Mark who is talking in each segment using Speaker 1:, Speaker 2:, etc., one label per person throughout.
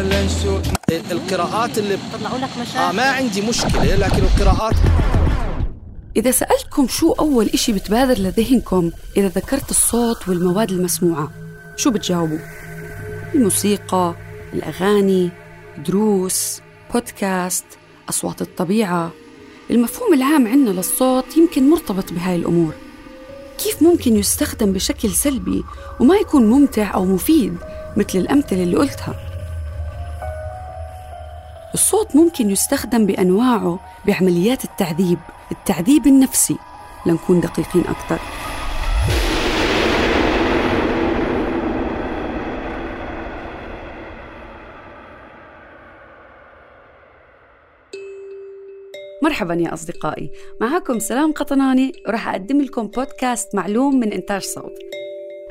Speaker 1: ولا شو القراءات اللي
Speaker 2: طلعوا لك
Speaker 1: آه
Speaker 2: مشاكل
Speaker 1: ما عندي مشكلة لكن القراءات
Speaker 3: إذا سألتكم شو أول إشي بتبادر لذهنكم إذا ذكرت الصوت والمواد المسموعة شو بتجاوبوا؟ الموسيقى، الأغاني، دروس، بودكاست، أصوات الطبيعة. المفهوم العام عنا للصوت يمكن مرتبط بهاي الأمور. كيف ممكن يستخدم بشكل سلبي وما يكون ممتع أو مفيد مثل الأمثلة اللي قلتها؟ الصوت ممكن يستخدم بأنواعه بعمليات التعذيب التعذيب النفسي. لنكون دقيقين أكثر. مرحبا يا أصدقائي. معكم سلام قطناني. وراح أقدم لكم بودكاست معلوم من إنتاج صوت.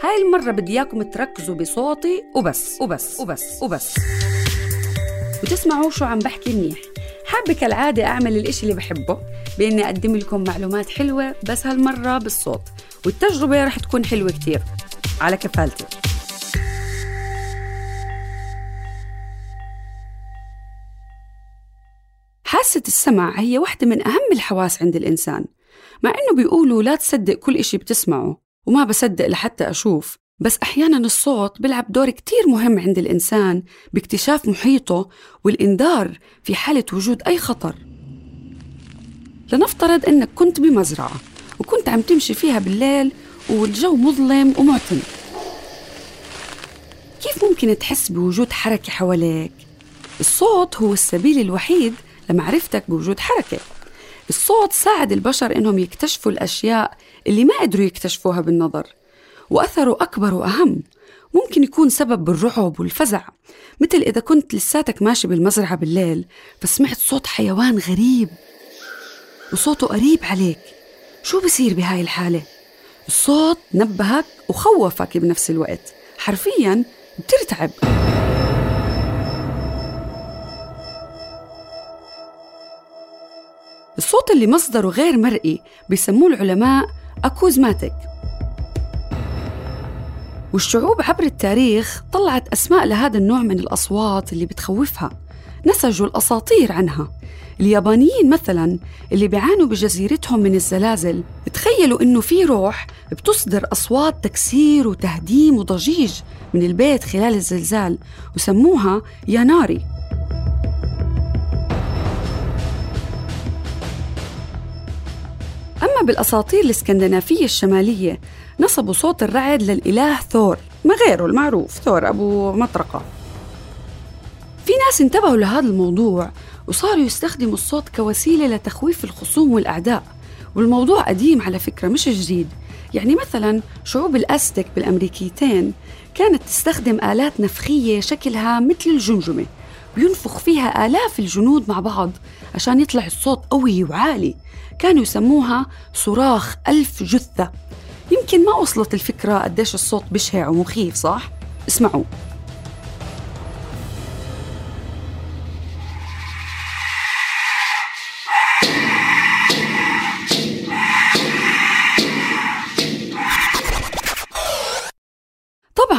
Speaker 3: هاي المرة بدي إياكم تركزوا بصوتي وبس وبس وبس وبس. وتسمعوا شو عم بحكي منيح. حابة كالعادة أعمل الإشي اللي بحبه بإني أقدم لكم معلومات حلوة بس هالمرة بالصوت والتجربة رح تكون حلوة كتير. على كفالتي. حاسة السمع هي واحدة من أهم الحواس عند الإنسان مع إنه بيقولوا لا تصدق كل إشي بتسمعه وما بصدق لحتى أشوف. بس أحيانا الصوت بيلعب دور كتير مهم عند الإنسان باكتشاف محيطه والإنذار في حالة وجود أي خطر. لنفترض أنك كنت بمزرعة وكنت عم تمشي فيها بالليل والجو مظلم ومعتم كيف ممكن تحس بوجود حركة حواليك؟ الصوت هو السبيل الوحيد لمعرفتك بوجود حركة. الصوت ساعد البشر إنهم يكتشفوا الأشياء اللي ما قدروا يكتشفوها بالنظر. وأثره أكبر وأهم. ممكن يكون سبب بالرعب والفزع مثل إذا كنت لساتك ماشي بالمزرعة بالليل فسمعت صوت حيوان غريب. وصوته قريب عليك. شو بصير بهاي الحالة؟ الصوت نبهك وخوفك بنفس الوقت. حرفيا بترتعب. الصوت اللي مصدره غير مرئي بيسموه العلماء أكوزماتيك والشعوب عبر التاريخ طلعت أسماء لهذا النوع من الأصوات اللي بتخوفها. نسجوا الأساطير عنها. اليابانيين مثلا اللي بيعانوا بجزيرتهم من الزلازل تخيلوا إنه في روح بتصدر أصوات تكسير وتهديم وضجيج من البيت خلال الزلزال وسموها ياناري. أما بالأساطير الإسكندنافية الشمالية نصبوا صوت الرعد للإله ثور ما غيره المعروف ثور أبو مطرقة. في ناس انتبهوا لهذا الموضوع وصاروا يستخدموا الصوت كوسيلة لتخويف الخصوم والأعداء. والموضوع قديم على فكرة مش جديد. يعني مثلا شعوب الأزتك بالأمريكيتين كانت تستخدم آلات نفخية شكلها مثل الجمجمة. بينفخ فيها آلاف الجنود مع بعض عشان يطلع الصوت قوي وعالي. كانوا يسموها صراخ ألف جثة. يمكن ما وصلت الفكرة قديش الصوت بشع ومخيف صح؟ اسمعوا.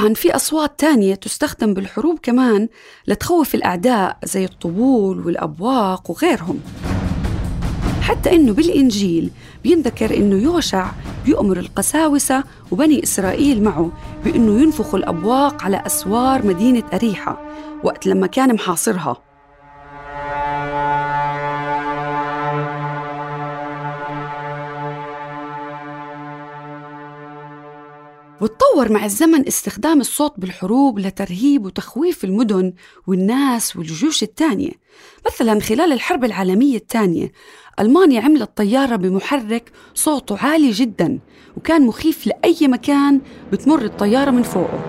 Speaker 3: طبعا في أصوات تانية تستخدم بالحروب كمان لتخوف الأعداء زي الطبول والأبواق وغيرهم. حتى إنه بالإنجيل بينذكر إنه يوشع بيؤمر القساوسة وبني إسرائيل معه بإنه ينفخوا الأبواق على أسوار مدينة أريحة وقت لما كان محاصرها. وتطور مع الزمن استخدام الصوت بالحروب لترهيب وتخويف المدن والناس والجيوش الثانية مثلا خلال الحرب العالمية الثانية ألمانيا عملت طيارة بمحرك صوته عالي جدا وكان مخيف لأي مكان بتمر الطيارة من فوقه.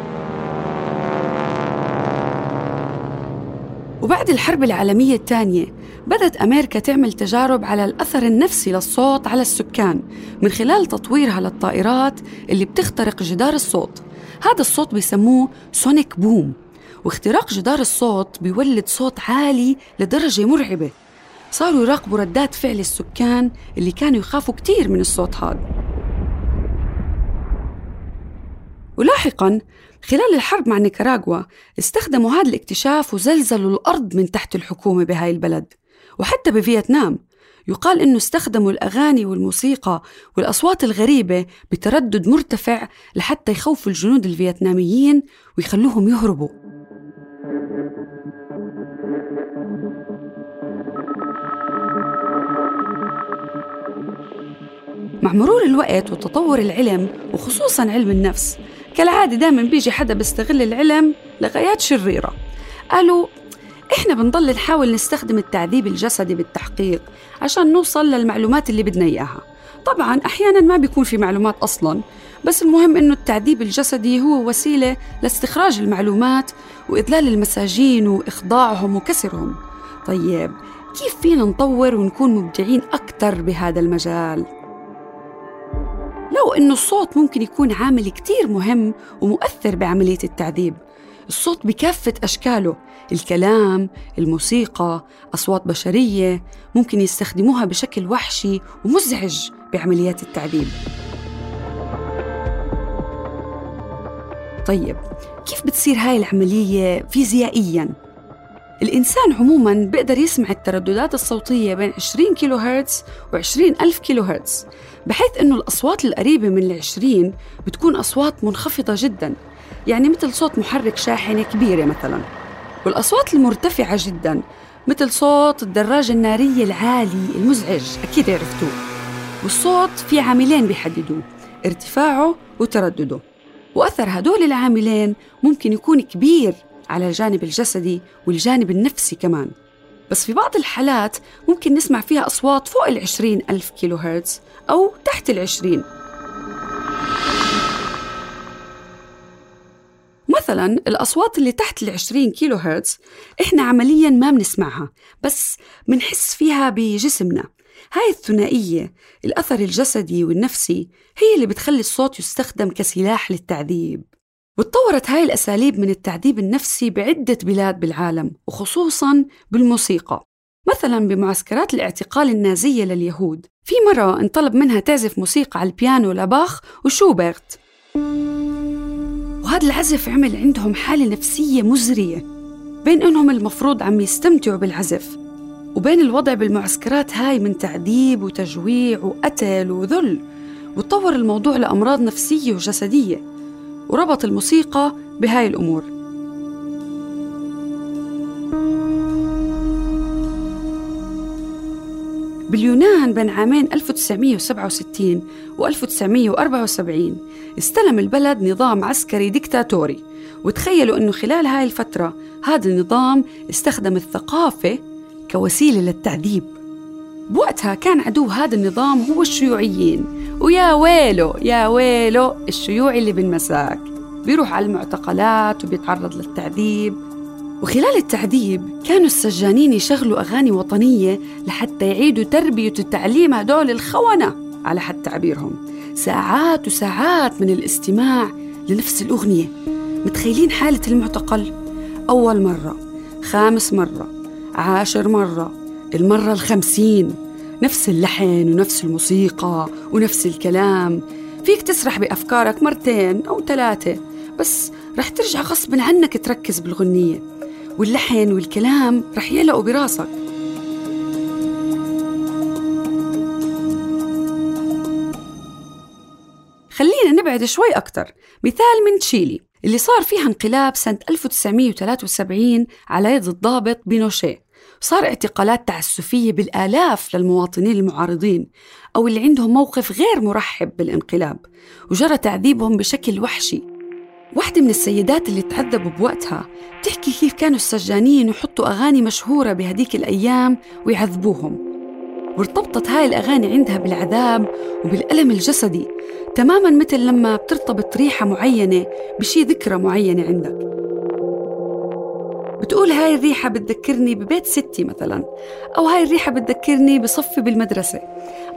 Speaker 3: وبعد الحرب العالمية الثانية بدأت أمريكا تعمل تجارب على الأثر النفسي للصوت على السكان من خلال تطويرها للطائرات اللي بتخترق جدار الصوت. هذا الصوت بيسموه سونيك بوم واختراق جدار الصوت بيولد صوت عالي لدرجة مرعبة. صاروا يراقبوا ردات فعل السكان اللي كانوا يخافوا كتير من الصوت هذا. ولاحقاً خلال الحرب مع نيكاراغوا استخدموا هذا الاكتشاف وزلزلوا الأرض من تحت الحكومة بهاي البلد. وحتى بفيتنام. يقال إنه استخدموا الأغاني والموسيقى والأصوات الغريبة بتردد مرتفع لحتى يخوفوا الجنود الفيتناميين ويخلوهم يهربوا. مع مرور الوقت وتطور العلم وخصوصا علم النفس كالعادة دائما بيجي حدا بيستغل العلم لغايات شريرة. قالوا إحنا بنضل نحاول نستخدم التعذيب الجسدي بالتحقيق عشان نوصل للمعلومات اللي بدنا إياها طبعا أحيانا ما بيكون في معلومات أصلا بس المهم إنه التعذيب الجسدي هو وسيلة لاستخراج المعلومات وإذلال المساجين وإخضاعهم وكسرهم طيب كيف فينا نطور ونكون مبدعين أكثر بهذا المجال؟ لو إنه الصوت ممكن يكون عامل كتير مهم ومؤثر بعملية التعذيب الصوت بكافة أشكاله. الكلام، الموسيقى، أصوات بشرية ممكن يستخدموها بشكل وحشي ومزعج بعمليات التعذيب طيب كيف بتصير هاي العملية فيزيائياً؟ الإنسان عموماً بيقدر يسمع الترددات الصوتية بين 20 كيلو هرتز و 20 ألف كيلو هرتز بحيث أنه الأصوات القريبة من العشرين بتكون أصوات منخفضة جداً. يعني مثل صوت محرك شاحنة كبيرة مثلاً. والأصوات المرتفعة جداً مثل صوت الدراجة النارية العالي المزعج أكيد عرفتوه. والصوت في عاملين بيحددوه ارتفاعه وتردده. وأثر هدول العاملين ممكن يكون كبير على الجانب الجسدي والجانب النفسي كمان. بس في بعض الحالات ممكن نسمع فيها أصوات فوق العشرين ألف كيلو هرتز أو تحت العشرين. مثلا الأصوات اللي تحت العشرين كيلو هرتز إحنا عمليا ما بنسمعها بس بنحس فيها بجسمنا. هاي الثنائية الأثر الجسدي والنفسي هي اللي بتخلي الصوت يستخدم كسلاح للتعذيب. وتطورت هاي الأساليب من التعذيب النفسي بعدة بلاد بالعالم وخصوصاً بالموسيقى. مثلا بمعسكرات الاعتقال النازية لليهود. في مرة انطلب منها تعزف موسيقى على البيانو لباخ وشوبرت. وهذا العزف عمل عندهم حالة نفسية مزرية بين أنهم المفروض عم يستمتعوا بالعزف وبين الوضع بالمعسكرات هاي من تعذيب وتجويع وقتل وذل وتطور الموضوع لأمراض نفسية وجسدية وربط الموسيقى بهاي الأمور. باليونان بين عامين 1967 و 1974 استلم البلد نظام عسكري ديكتاتوري وتخيلوا أنه خلال هاي الفترة هذا النظام استخدم الثقافة كوسيلة للتعذيب بوقتها كان عدو هذا النظام هو الشيوعيين. ويا ويلو يا ويلو الشيوعي اللي بالمساك. بيروح على المعتقلات وبيتعرض للتعذيب وخلال التعذيب كانوا السجانين يشغلوا أغاني وطنية لحتى يعيدوا تربية وتعليم هدول الخونة على حد تعبيرهم. ساعات وساعات من الاستماع لنفس الأغنية. متخيلين حالة المعتقل؟ أول مرة خامس مرة عاشر مرة المرة الخمسين. نفس اللحن ونفس الموسيقى ونفس الكلام. فيك تسرح بأفكارك مرتين أو ثلاثة بس رح ترجع غصب عنك تركز بالغنية. واللحن والكلام رح يلقوا براسك. نبعد شوي أكتر. مثال من تشيلي اللي صار فيها انقلاب سنة 1973 على يد الضابط بينوشيه. صار اعتقالات تعسفية بالآلاف للمواطنين المعارضين أو اللي عندهم موقف غير مرحب بالانقلاب وجرى تعذيبهم بشكل وحشي. واحدة من السيدات اللي تعذبوا بوقتها بتحكي كيف كانوا السجانين يحطوا أغاني مشهورة بهديك الأيام ويعذبوهم. وارتبطت هاي الأغاني عندها بالعذاب وبالألم الجسدي تماما مثل لما بترتبط ريحة معينة بشي ذكرى معينة عندك. بتقول هاي الريحة بتذكرني ببيت ستي مثلا أو هاي الريحة بتذكرني بصفي بالمدرسة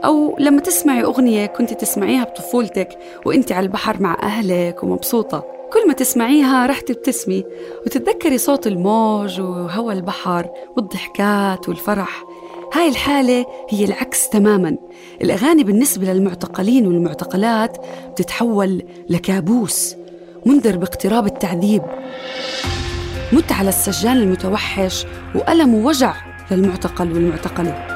Speaker 3: أو لما تسمعي أغنية كنت تسمعيها بطفولتك وإنت على البحر مع أهلك ومبسوطة. كل ما تسمعيها رح تبتسمي وتتذكري صوت الموج وهوى البحر والضحكات والفرح. هاي الحالة هي العكس تماما. الأغاني بالنسبة للمعتقلين والمعتقلات بتتحول لكابوس منذر باقتراب التعذيب. مت على السجان المتوحش وألم ووجع للمعتقل والمعتقلة.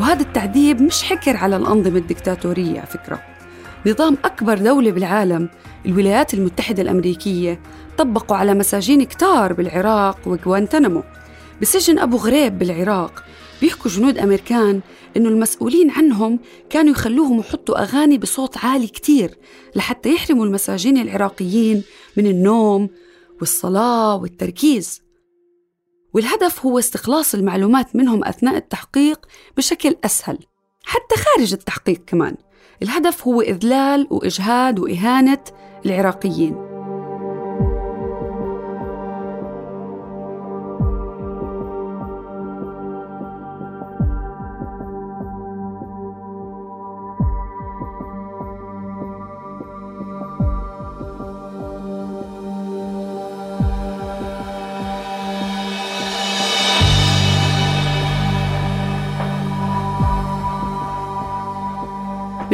Speaker 3: وهذا التعذيب مش حكر على الأنظمة الدكتاتورية على فكرة. نظام أكبر دولة بالعالم الولايات المتحدة الأمريكية طبقوا على مساجين كتار بالعراق وغوانتنامو بسجن أبو غريب بالعراق بيحكوا جنود أمريكان إنه المسؤولين عنهم كانوا يخلوهم يحطوا أغاني بصوت عالي كتير لحتى يحرموا المساجين العراقيين من النوم والصلاة والتركيز. والهدف هو استخلاص المعلومات منهم أثناء التحقيق بشكل أسهل حتى خارج التحقيق كمان. الهدف هو إذلال وإجهاد وإهانة العراقيين.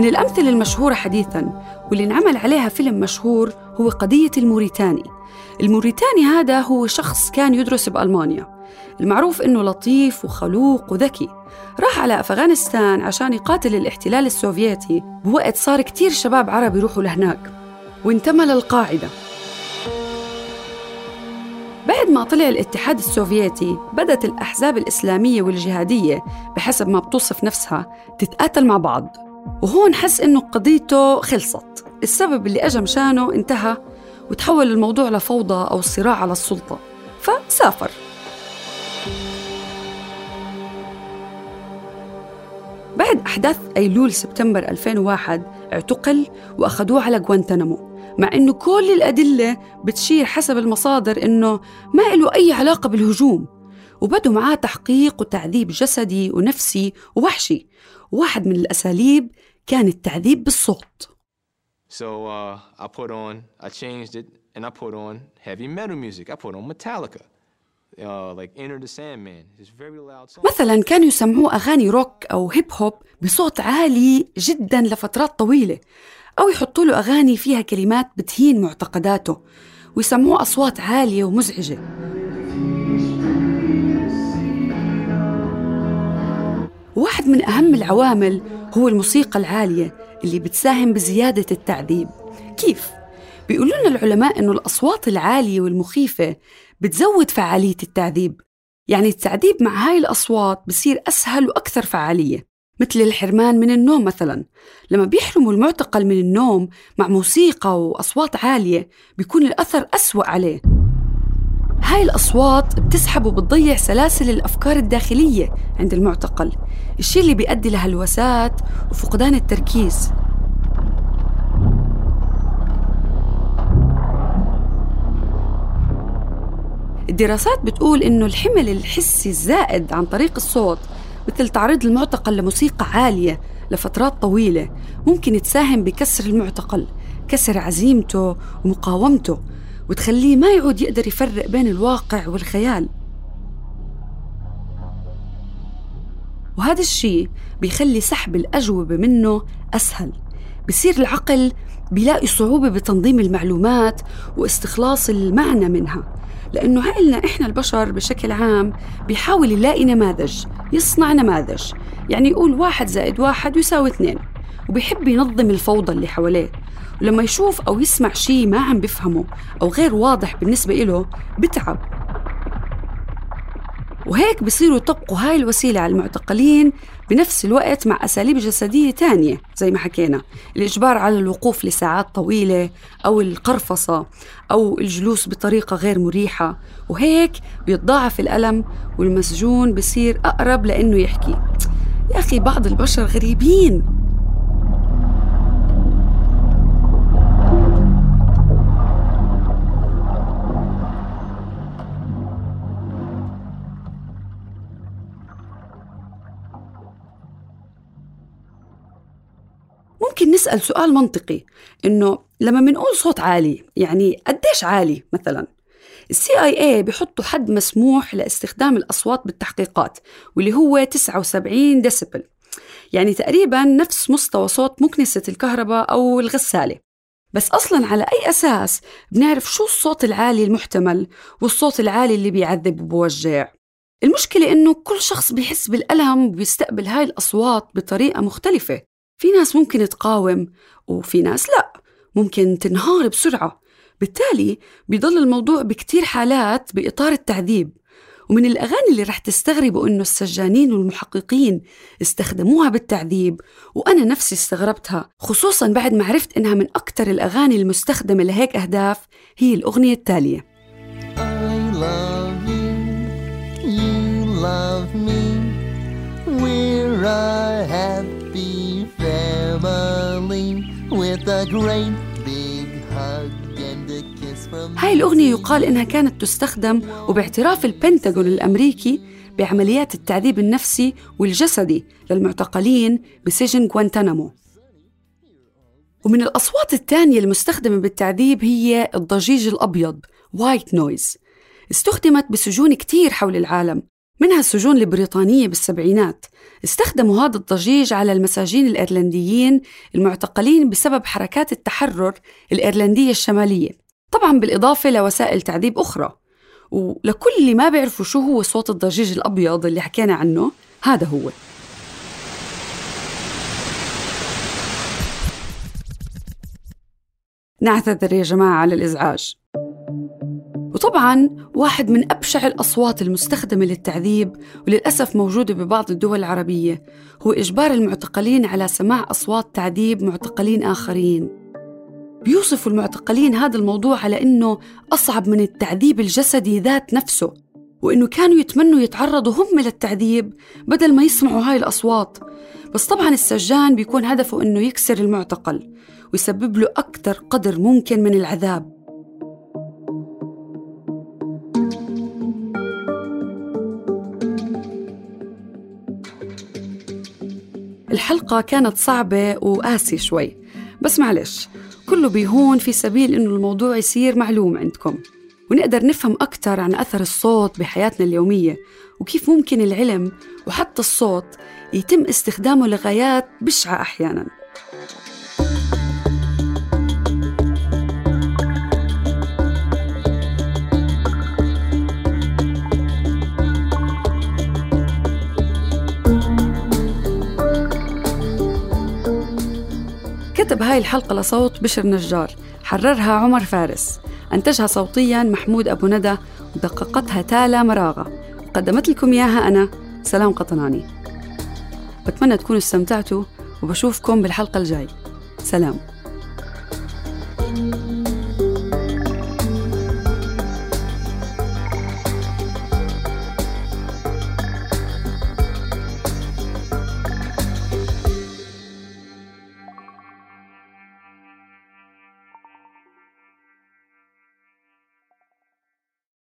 Speaker 3: من الأمثلة المشهورة حديثاً واللي انعمل عليها فيلم مشهور هو قضية الموريتاني. الموريتاني هذا هو شخص كان يدرس بألمانيا. المعروف إنه لطيف وخلوق وذكي. راح على أفغانستان عشان يقاتل الاحتلال السوفيتي بوقت صار كتير شباب عرب يروحوا لهناك. وانتمى للقاعدة. بعد ما طلع الاتحاد السوفيتي بدأت الأحزاب الإسلامية والجهادية بحسب ما بتوصف نفسها تتقاتل مع بعض. وهون حس إنه قضيته خلصت. السبب اللي أجا مشانه انتهى وتحول الموضوع لفوضى أو صراع على السلطة. فسافر. بعد أحداث أيلول سبتمبر 2001 اعتقل وأخذوه على غوانتنامو مع إنه كل الأدلة بتشير حسب المصادر إنه ما له أي علاقة بالهجوم. وبدوا معاه تحقيق وتعذيب جسدي ونفسي ووحشي واحد من الأساليب كان التعذيب بالصوت
Speaker 2: So uh, I put on, I changed it and I put on heavy metal music. I put on Metallica. Uh, like Enter the Sandman. It's very loud song.
Speaker 3: مثلا كانوا يسمعوه أغاني روك أو هيب هوب بصوت عالي جدا لفترات طويلة أو يحطوا له أغاني فيها كلمات بتهين معتقداته ويسموه أصوات عالية ومزعجة العوامل هو الموسيقى العالية اللي بتساهم بزيادة التعذيب. كيف؟ بيقولوا لنا العلماء إنه الأصوات العالية والمخيفة بتزود فعالية التعذيب. يعني التعذيب مع هاي الأصوات بصير أسهل وأكثر فعالية مثل الحرمان من النوم مثلا. لما بيحرموا المعتقل من النوم مع موسيقى وأصوات عالية بيكون الأثر أسوأ عليه. هاي الأصوات بتسحب وبتضيع سلاسل الأفكار الداخلية عند المعتقل الشيء اللي بيؤدي لهلوسات وفقدان التركيز. الدراسات بتقول إنه الحمل الحسي الزائد عن طريق الصوت مثل تعريض المعتقل لموسيقى عالية لفترات طويلة ممكن تساهم بكسر المعتقل كسر عزيمته ومقاومته. وتخليه ما يعود يقدر يفرق بين الواقع والخيال. وهذا الشيء بيخلي سحب الأجوبة منه أسهل. بصير العقل بيلاقي صعوبة بتنظيم المعلومات واستخلاص المعنى منها لأنه عقلنا إحنا البشر بشكل عام بيحاول يلاقي نماذج يصنع نماذج. يعني يقول واحد زائد واحد يساوي اثنين وبيحب ينظم الفوضى اللي حواليه. ولما يشوف أو يسمع شيء ما عم بفهمه أو غير واضح بالنسبة إله بتعب. وهيك بصيروا يطبقوا هاي الوسيلة على المعتقلين بنفس الوقت مع أساليب جسدية تانية زي ما حكينا. الإجبار على الوقوف لساعات طويلة أو القرفصة أو الجلوس بطريقة غير مريحة. وهيك بيتضاعف الألم والمسجون بصير أقرب لأنه يحكي. يا أخي بعض البشر غريبين. نسأل سؤال منطقي إنه لما بنقول صوت عالي يعني قديش عالي مثلا؟ ال CIA بيحطوا حد مسموح لاستخدام الأصوات بالتحقيقات واللي هو 79 ديسبل يعني تقريبا نفس مستوى صوت مكنسة الكهرباء أو الغسالة. بس أصلا على أي أساس بنعرف شو الصوت العالي المحتمل والصوت العالي اللي بيعذب وبوجع؟ المشكلة إنه كل شخص بيحس بالألم وبيستقبل هاي الأصوات بطريقة مختلفة. في ناس ممكن تقاوم وفي ناس لا ممكن تنهار بسرعة بالتالي بيضل الموضوع بكتير حالات بإطار التعذيب ومن الأغاني اللي رح تستغربوا إنه السجانين والمحققين استخدموها بالتعذيب وأنا نفسي استغربتها خصوصا بعد ما عرفت إنها من أكثر الأغاني المستخدمة لهيك أهداف هي الأغنية التالية
Speaker 4: I love you, you love me. We're a
Speaker 3: هاي الأغنية يقال إنها كانت تستخدم وباعتراف البنتاغون الأمريكي بعمليات التعذيب النفسي والجسدي للمعتقلين بسجن غوانتانامو. ومن الأصوات الثانية المستخدمة بالتعذيب هي الضجيج الأبيض White noise استخدمت بسجون كتير حول العالم. منها السجون البريطانية بالسبعينات. استخدموا هذا الضجيج على المساجين الإيرلنديين المعتقلين بسبب حركات التحرر الإيرلندية الشمالية طبعا بالإضافة لوسائل تعذيب أخرى. ولكل اللي ما بيعرفوا شو هو صوت الضجيج الأبيض اللي حكينا عنه هذا هو. نعتذر يا جماعة على الإزعاج. وطبعا واحد من أبشع الأصوات المستخدمة للتعذيب وللأسف موجودة ببعض الدول العربية هو إجبار المعتقلين على سماع أصوات تعذيب معتقلين آخرين. بيوصفوا المعتقلين هذا الموضوع على إنه أصعب من التعذيب الجسدي ذات نفسه وإنه كانوا يتمنوا يتعرضوا هم للتعذيب بدل ما يسمعوا هاي الأصوات. بس طبعا السجان بيكون هدفه إنه يكسر المعتقل ويسبب له أكثر قدر ممكن من العذاب. الحلقة كانت صعبة وقاسية شوي. بس معلش كله بيهون في سبيل إنه الموضوع يصير معلوم عندكم. ونقدر نفهم أكثر عن أثر الصوت بحياتنا اليومية وكيف ممكن العلم وحتى الصوت يتم استخدامه لغايات بشعة أحياناً. كتب هاي الحلقة لصوت بشر نجار حررها عمر فارس. أنتجها صوتيا محمود أبو ندى ودققتها تالا مراغة. وقدمت لكم إياها أنا سلام قطناني. بتمنى تكونوا استمتعتوا وبشوفكم بالحلقة الجاي. سلام.